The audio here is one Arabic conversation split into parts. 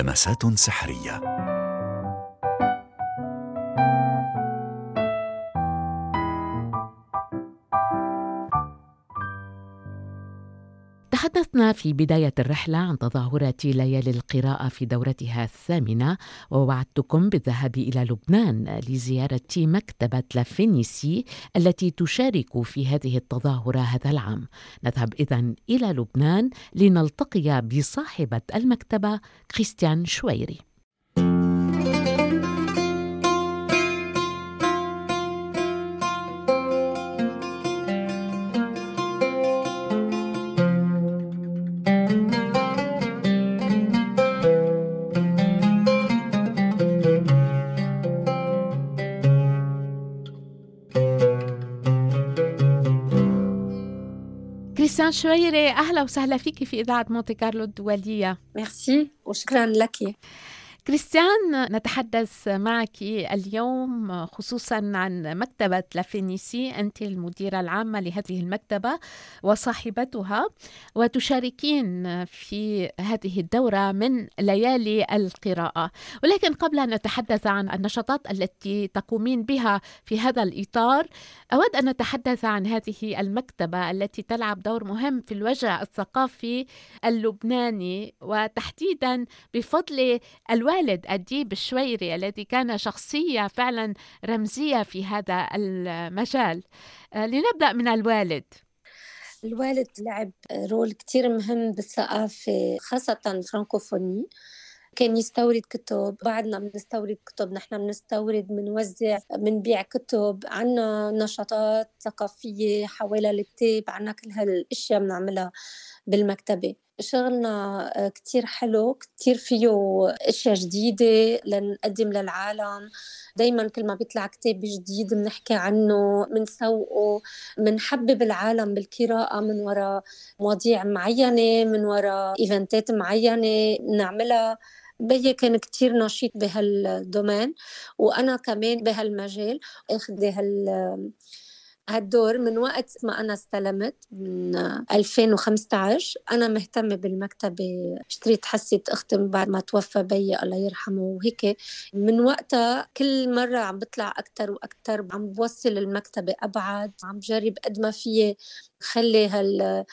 لمسات سحرية. تحدثنا في بداية الرحلة عن تظاهرة ليالي القراءة في دورتها الثامنة ووعدتكم بالذهاب إلى لبنان لزيارة مكتبة لافينيسي التي تشارك في هذه التظاهرة هذا العام. نذهب إذا إلى لبنان لنلتقي بصاحبة المكتبة كريستيان شويري. شويري أهلا وسهلا فيك في إذاعة مونتي كارلو الدولية. ميرسي وشكرا لك. كريستيان نتحدث معك اليوم خصوصا عن مكتبة La Phénicie أنت المديرة العامة لهذه المكتبة وصاحبتها وتشاركين في هذه الدورة من ليالي القراءة. ولكن قبل أن نتحدث عن النشاطات التي تقومين بها في هذا الإطار أود أن نتحدث عن هذه المكتبة التي تلعب دور مهم في الواقع الثقافي اللبناني. وتحديدا بفضل الوالد الوالد أديب الشويري الذي كان شخصية فعلا رمزية في هذا المجال. آه، لنبدأ من الوالد. الوالد لعب rôle كتير مهم بالثقافة خاصة ال francophonie. كان يستورد كتب بعدنا بنستورد كتب نحن بنستورد بنوزع بنبيع كتب. عنا نشاطات ثقافية حوالي الكتاب عنا كل هالأشياء بنعملها. بالمكتبة. شغلنا آه، كتير حلو كتير فيه أشياء جديدة لنقدم للعالم. دايما كل ما بيطلع كتاب جديد بنحكي عنه بنسوقه بنحبب العالم بالقراءة من وراء مواضيع معينة من وراء إيفنتات معينة نعملها. بيي كان كتير نشيط بهالدومين. وأنا كمان بهالمجال أخذ هال هالدور من وقت ما أنا استلمت من 2015 أنا مهتمة بالمكتبة اشتريت حسة أختي بعد ما توفى بي الله يرحمه وهيك. من وقتها كل مرة عم بطلع أكتر وأكتر عم بوصل المكتبة أبعد عم بجرب قد ما فيي. خلي هال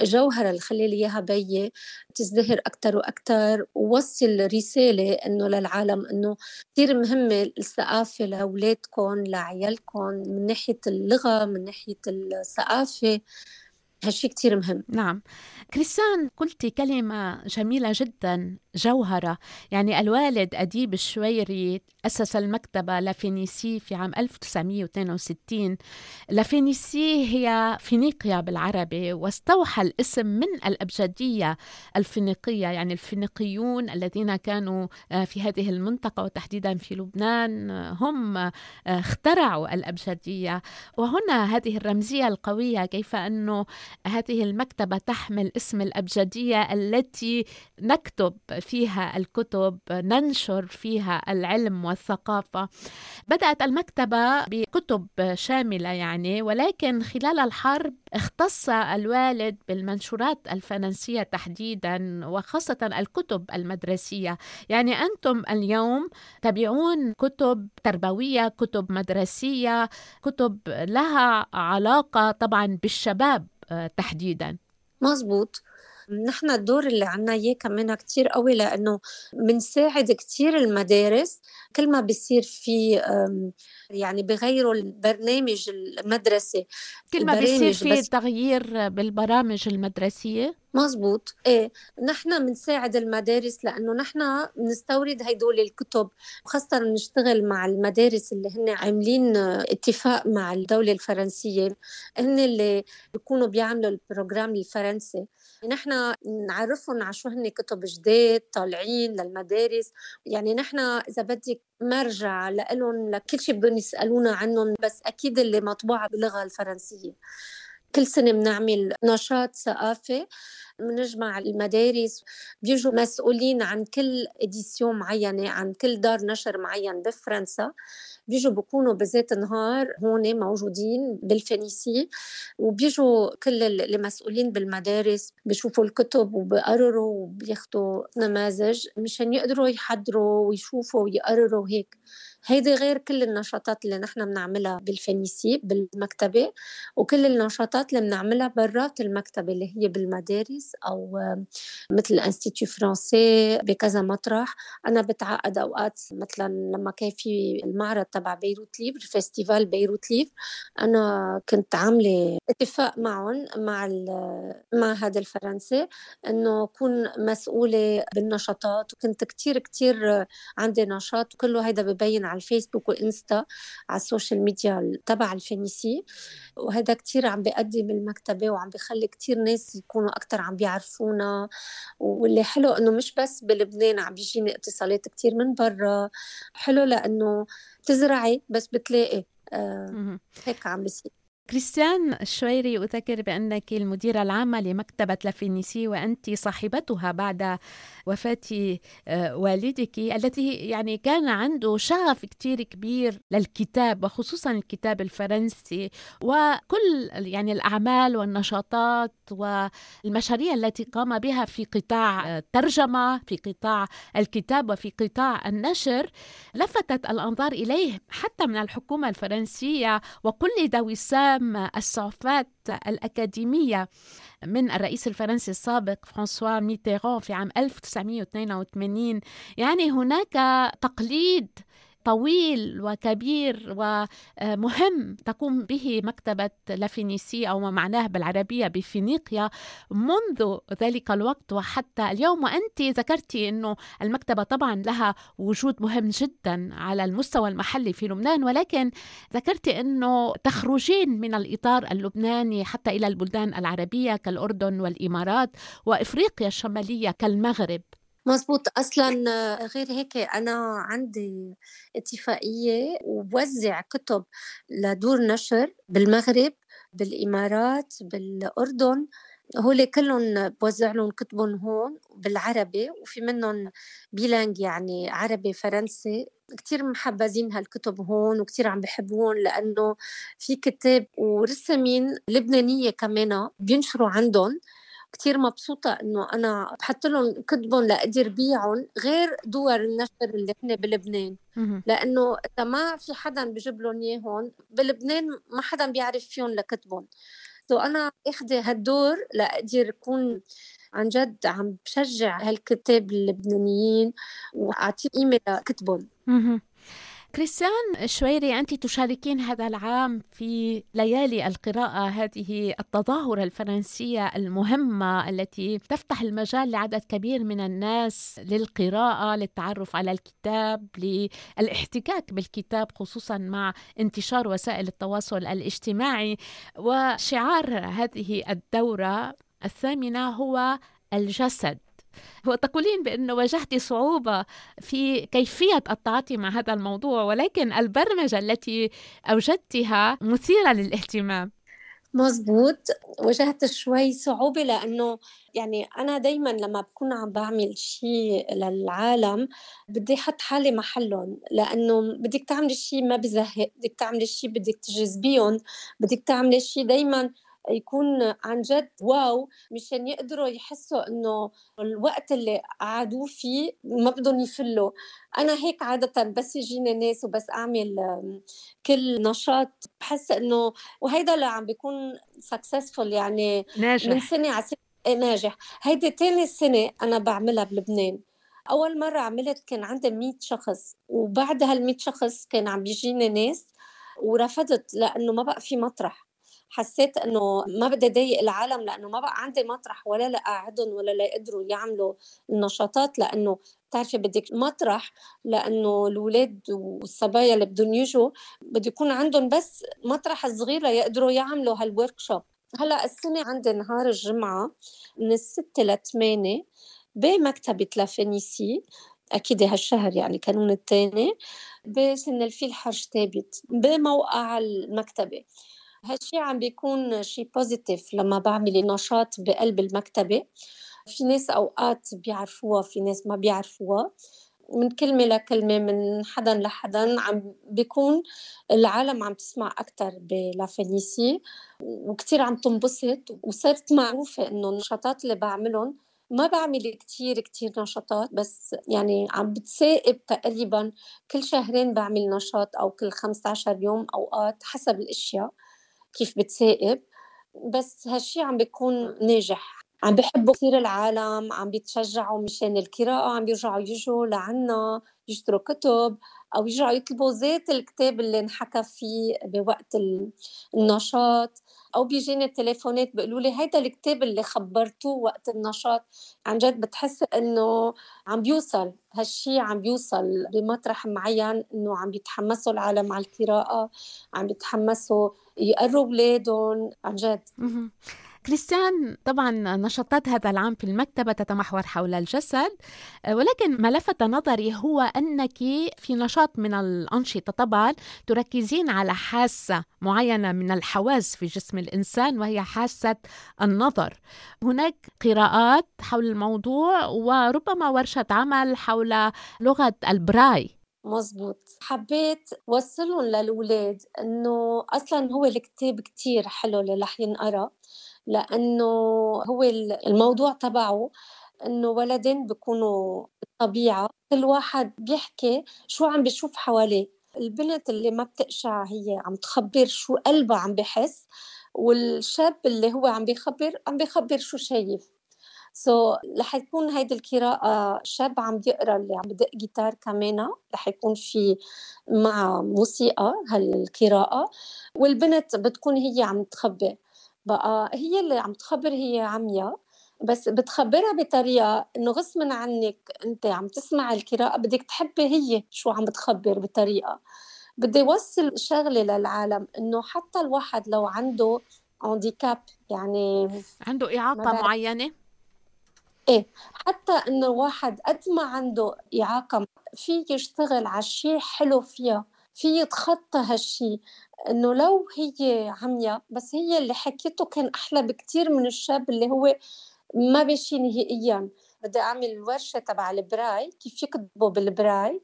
الجوهرة اللي خلي لي إياها بيي تزدهر أكتر وأكتر ووصل رسالة إنه للعالم إنه كثير مهمة الثقافة لأولادكم لعيالكم من ناحية اللغة من ناحية الثقافة. هالشي كتير مهم. نعم. كريستان قلتي كلمة جميلة جدا. جوهرة. يعني الوالد أديب الشويري أسس المكتبة La Phénicie في عام 1962 La Phénicie هي فينيقيا بالعربي واستوحى الاسم من الأبجدية الفينيقية يعني الفينيقيون الذين كانوا آه، في هذه المنطقة وتحديدا في لبنان هم آه، اخترعوا الأبجدية. وهنا هذه الرمزية القوية كيف أنه هذه المكتبة تحمل اسم الأبجدية التي نكتب فيها الكتب ننشر فيها العلم والثقافة. بدأت المكتبة بكتب شاملة يعني ولكن خلال الحرب اختص الوالد بالمنشورات الفرنسية تحديدا وخاصة الكتب المدرسية. يعني أنتم اليوم تبيعون كتب تربوية كتب مدرسية كتب لها علاقة طبعا بالشباب آه، تحديدا. مزبوط نحن الدور اللي عنا إياه كمان كتير قوي لأنه بنساعد كتير المدارس. كل ما بيصير في يعني بغيروا البرنامج المدرسي كل ما بيصير في تغيير بالبرامج المدرسية؟ مزبوط إيه نحن بنساعد المدارس لأنه نحن بنستورد هدول الكتب وخاصه بنشتغل مع المدارس اللي هن عاملين اتفاق مع الدولة الفرنسية. هن اللي بيكونوا بيعملوا البروجرام الفرنسي. نحن نعرفهم على شو هن كتب جداد طالعين للمدارس. يعني نحن إذا بدك مرجع لهم لكل شيء بدهم يسألونا عنهم بس أكيد اللي مطبوعة باللغة الفرنسية. كل سنة بنعمل نشاط ثقافي. بنجمع المدارس بيجوا مسؤولين عن كل édition معينة عن كل دار نشر معين بفرنسا. بيجوا بكونوا بذات النهار هون موجودين بال Phénicie وبيجوا كل المسؤولين بالمدارس بيشوفوا الكتب وبقرروا وبياخذوا نماذج مشان يقدروا يحضروا ويشوفوا ويقرروا هيك. هيدي غير كل النشاطات اللي نحن بنعملها بال Phénicie بالمكتبة وكل النشاطات اللي بنعملها برات المكتبة اللي هي بالمدارس أو مثل ال Institut français بكذا مطرح. أنا بتعاقد أوقات مثلا لما كان في المعرض تبع Beyrouth Livres festival Beyrouth Livres أنا كنت عاملة اتفاق معهم مع المعهد الفرنسي إنه أكون مسؤولة بالنشاطات وكنت كتير كتير عندي نشاط وكله هيدا ببين الفيسبوك والإنستا على ال social media تبع ال Phénicie. وهذا كتير عم بيقدم المكتبة وعم بيخلي كتير ناس يكونوا أكتر عم بيعرفونا. واللي حلو إنه مش بس بلبنان عم بيجيني اتصالات كتير من برا. حلو لأنه تزرعي بس بتلاقي. آه هيك عم بيصير. كريستيان الشويري أذكر بأنك المديرة العامة لمكتبة La Phénicie وأنت صاحبتها بعد وفاة آه، والدك التي يعني كان عنده شغف كتير كبير للكتاب وخصوصا الكتاب الفرنسي وكل يعني الأعمال والنشاطات والمشاريع التي قام بها في قطاع الترجمة في قطاع الكتاب وفي قطاع النشر لفتت الأنظار إليه حتى من الحكومة الفرنسية وكل ذوي السام الصعفات الأكاديمية من الرئيس الفرنسي السابق فرانسوا ميتيرون في عام 1982 يعني هناك تقليد طويل وكبير ومهم تقوم به مكتبة لافينيسي أو ما معناه بالعربية بفينيقيا منذ ذلك الوقت وحتى اليوم. وأنت ذكرتي أنه المكتبة طبعا لها وجود مهم جدا على المستوى المحلي في لبنان ولكن ذكرتي أنه تخرجين من الإطار اللبناني حتى إلى البلدان العربية كالأردن والإمارات وإفريقيا الشمالية كالمغرب. مزبوط أصلا غير هيك أنا عندي اتفاقية وبوزع كتب لدور نشر بالمغرب بالإمارات بالأردن. هول كلهم بوزع لهم كتبهم هون بالعربي وفي منهم بيلانج يعني عربي فرنسي. كتير محبذين هالكتب هون وكتير عم بحبون لأنه في كتاب ورسمين لبنانية كمان بينشروا عندهم. كتير مبسوطة إنه أنا بحط لهم كتبهم لأقدر بيعهم غير دور النشر اللي هن بلبنان. لأنه إذا ما في حدا بجيب لهم إياهم بلبنان ما حدا بيعرف فيهم لكتبهم. سو أنا أخذ هالدور لأقدر أكون عن جد عم بشجع هالكتاب اللبنانيين وأعطي قيمة لكتبهم. كريستيان شويري أنت تشاركين هذا العام في ليالي القراءة هذه التظاهرة الفرنسية المهمة التي تفتح المجال لعدد كبير من الناس للقراءة للتعرف على الكتاب للاحتكاك بالكتاب خصوصا مع انتشار وسائل التواصل الاجتماعي. وشعار هذه الدورة الثامنة هو الجسد. وتقولين بأنه واجهت صعوبة في كيفية التعاطي مع هذا الموضوع ولكن البرمجة التي أوجدتها مثيرة للاهتمام. مزبوط واجهت شوي صعوبة لأنه يعني أنا دايما لما بكون عم بعمل شيء للعالم بدي أحط حالي محلهم لأنه بدك تعملي شيء ما بزهق بدك تعملي شيء بدك تجذبيهم بدك تعملي شيء دايما يكون عن جد wow مشان يقدروا يحسوا إنه الوقت اللي قعدوه فيه ما بدهم يفلوا. أنا هيك عادة بس يجيني ناس وبس أعمل كل نشاط. بحس إنه وهيدا اللي عم بيكون successful يعني ناجح. من سنة على سنة. إيه، ناجح. هيدي تاني سنة أنا بعملها بلبنان. أول مرة عملت كان عندي 100 شخص وبعد هال 100 شخص كان عم بيجيني ناس ورفضت لأنه ما بقى في مطرح. حسيت إنه ما بدي اضايق العالم لأنه ما بقى عندي مطرح ولا لاقعدهم ولا ليقدروا يعملوا النشاطات لأنه بتعرفي بدك مطرح لأنه الاولاد والصبايا اللي بدهم يجوا بده يكون عندهم بس مطرح صغير ليقدروا يعملوا هالورك شوب هلأ السنة عندي نهار الجمعة من الستة لثمانية بمكتبة La Phénicie أكيد هالشهر يعني كانون الثاني بسن الفيل حرج ثابت بموقع المكتبة. هالشي عم بيكون شي positif لما بعمل نشاط بقلب المكتبة. في ناس أوقات بيعرفوها في ناس ما بيعرفوها. من كلمة لكلمة من حدا لحدا عم بيكون العالم عم تسمع أكتر بلافينيسي. وكتير عم تنبسط. وصرت معروفة إنه النشاطات اللي بعملهم ما بعمل كتير كتير نشاطات بس يعني عم بتسائب تقريبا كل شهرين بعمل نشاط أو كل 15 يوم أوقات حسب الأشياء. كيف بتسائب بس هالشي عم بيكون ناجح. عم بحبوا كثير العالم عم بيتشجعوا مشان القراءة عم بيرجعوا يجوا لعنا. يشتروا كتب أو يرجعوا يطلبوا ذات الكتاب اللي انحكى فيه بوقت النشاط. أو بيجيني تليفونات بيقولوا لي هيدا الكتاب اللي خبرتوه وقت النشاط. عن جد بتحس إنه عم بيوصل هالشي عم بيوصل بمطرح معين إنه عم بيتحمسوا العالم على القراءة عم بيتحمسوا يقروا أولادهم. عن جد. كريستيان طبعا نشاطات هذا العام في المكتبة تتمحور حول الجسد ولكن ما لفت نظري هو أنك في نشاط من الأنشطة. طبعا تركزين على حاسة معينة من الحواس في جسم الإنسان وهي حاسة النظر. هناك قراءات حول الموضوع وربما ورشة عمل حول لغة البراي. مزبوط. حبيت وصلهم للأولاد إنه أصلا هو الكتاب كتير حلو اللي رح ينقرأ لأنه هو الموضوع تبعه إنه ولدين بيكونوا بالطبيعة كل واحد بيحكي شو عم بيشوف حواليه. البنت اللي ما بتقشع هي عم تخبر شو قلبها عم بحس والشاب اللي هو عم بيخبر عم بيخبر شو شايف. سو so, رح يكون هيدي القراءة شاب عم بيقرا اللي عم بدق جيتار كمان. رح يكون في مع موسيقى هالقراءة. والبنت بتكون هي عم تخبر. بقى هي اللي عم تخبر هي عمياء. بس بتخبرها بطريقة إنه غصبا عنك أنت عم تسمع القراءة بدك تحبي هي شو عم بتخبر بطريقة. بدي وصل شغلة للعالم إنه حتى الواحد لو عنده هانديكاب يعني عنده إعاقة معينة؟ إيه حتى إنه الواحد قد ما عنده إعاقة في يشتغل على شيء حلو فيها في يتخطى هالشيء إنه لو هي عمياء بس هي اللي حكيته كان أحلى بكثير من الشاب اللي هو ما بشي نهائيا بدي أعمل ورشة تبع البراي كيف يكتبوا بالبراي؟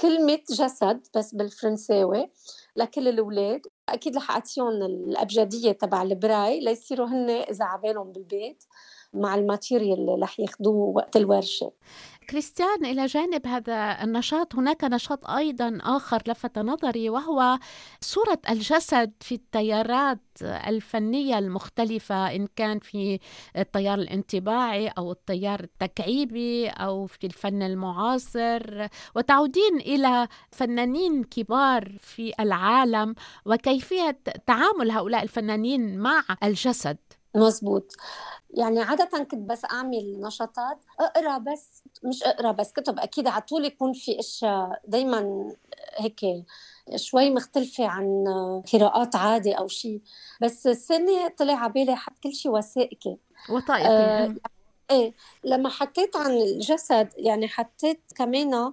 كلمة جسد بس بالفرنساوي لكل الأولاد. أكيد رح أعطيهم الأبجدية تبع البراي ليصيروا هن إذا عبالهم بالبيت مع ال material اللي رح ياخذوه وقت الورشة. كريستيان إلى جانب هذا النشاط هناك نشاط أيضا آخر لفت نظري وهو صورة الجسد في التيارات الفنية المختلفة إن كان في التيار الانطباعي أو التيار التكعيبي أو في الفن المعاصر. وتعودين إلى فنانين كبار في العالم وكيفية تعامل هؤلاء الفنانين مع الجسد. مزبوط يعني عادة كنت بس أعمل نشاطات أقرأ بس مش أقرأ بس كتب أكيد على طول يكون في أشياء دايما هيك شوي مختلفة عن قراءات عادي أو شيء بس السنة طلع على بالي حط كل شيء وثائقي. وثائقي آه إيه لما حكيت عن الجسد يعني حطيت كمان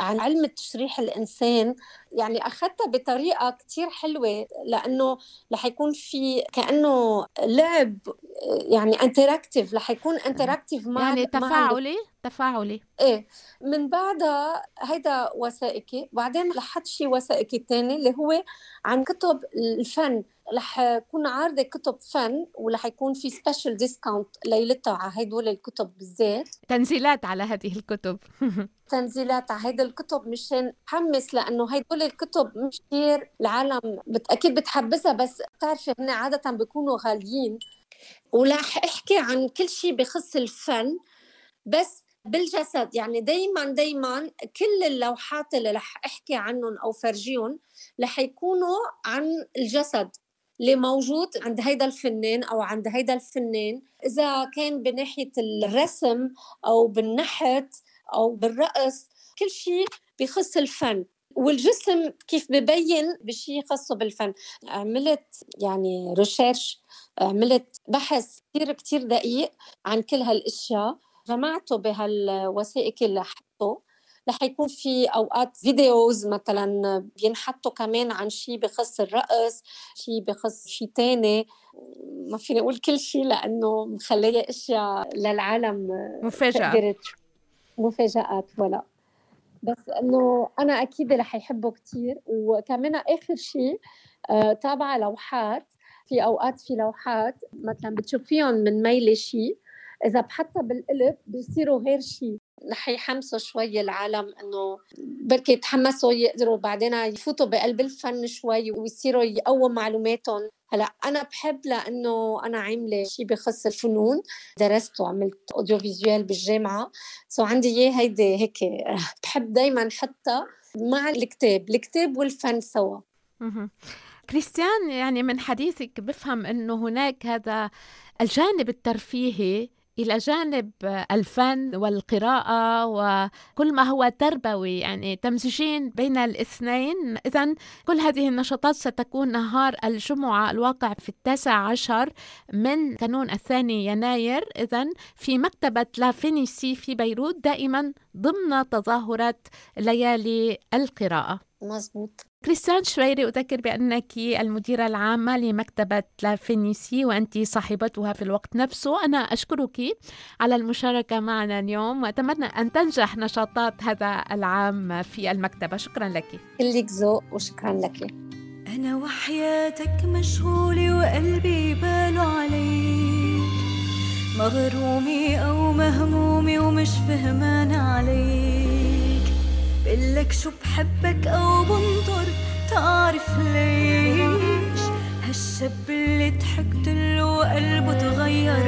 عن علم التشريح الإنسان يعني أخذتها بطريقة كتير حلوة لأنه رح يكون في كأنه لعب يعني interactif رح يكون interactif مع يعني تفاعلي؟ مع تفاعلي. إيه من بعدها هيدا وثائقي بعدين رح شيء وثائقي تاني اللي هو عن كتب الفن. رح يكون عارضة كتب فن ورح يكون في special discount ليلتها على هدول الكتب بالذات. تنزيلات على هذه الكتب. تنزيلات على هيدي الكتب مشان حمس لأنه هدول الكتب مش كثير العالم بت... أكيد بتحبها بس بتعرفي هن عادة بيكونوا غاليين. ورح أحكي عن كل شيء بخص الفن بس بالجسد. يعني دايما دايما كل اللوحات اللي رح أحكي عنهم أو فرجيهم رح يكونوا عن الجسد اللي موجود عند هيدا الفنان أو عند هيدا الفنان. إذا كان بناحية الرسم أو بالنحت أو بالرقص كل شيء بخص الفن. والجسم كيف ببين بشيء خاصه بالفن. عملت يعني research عملت بحث كثير كثير دقيق عن كل هالأشياء. جمعته بهالوثائقي اللي حطه رح يكون في أوقات videos مثلا بينحطوا كمان عن شيء بخص الرقص شيء بخص شيء تاني. ما فيني أقول كل شيء لأنه مخلية أشياء للعالم مفاجأة. مفاجآت ولا بس إنه أنا أكيد رح يحبوا كثير وكمان آخر شيء آه تابعة لوحات. في أوقات في لوحات مثلا بتشوفيهم من ميله شيء إذا بحطها بالقلب بصيروا غير شيء رح يحمسوا شوي العالم إنه بركي يتحمسوا يقدروا بعدين يفوتوا بقلب الفن شوي ويصيروا يقووا معلوماتهم. هلأ أنا بحب لإنه أنا عاملة شيء بخص الفنون. درست وعملت audio visual بالجامعة. so عندي إياه هيدي هيك. بحب دائما حتى مع الكتاب الكتاب والفن سوا. كريستيان يعني من حديثك بفهم إنه هناك هذا الجانب الترفيهي إلى جانب الفن والقراءة وكل ما هو تربوي يعني تمزجين بين الاثنين. إذا كل هذه النشاطات ستكون نهار الجمعة الواقع في التاسع عشر من كانون الثاني يناير. إذا في مكتبة لافينيسي في بيروت دائما ضمن تظاهرة ليالي القراءة. مزبوط كريستيان شويري أذكر بأنك المديرة العامة لمكتبة لافينيسي وأنت صاحبتها في الوقت نفسه. أنا أشكرك على المشاركة معنا اليوم وأتمنى أن تنجح نشاطات هذا العام في المكتبة. شكرا لك. كلك ذوق وشكرا لك. أنا وحياتك مشغولة وقلبي باله عليك. مغرومة أو مهمومة ومش فهمان عليك. بقلك شو بحبك أو بنطر تعرف ليش؟ هالشاب اللي ضحكت له قلبه تغير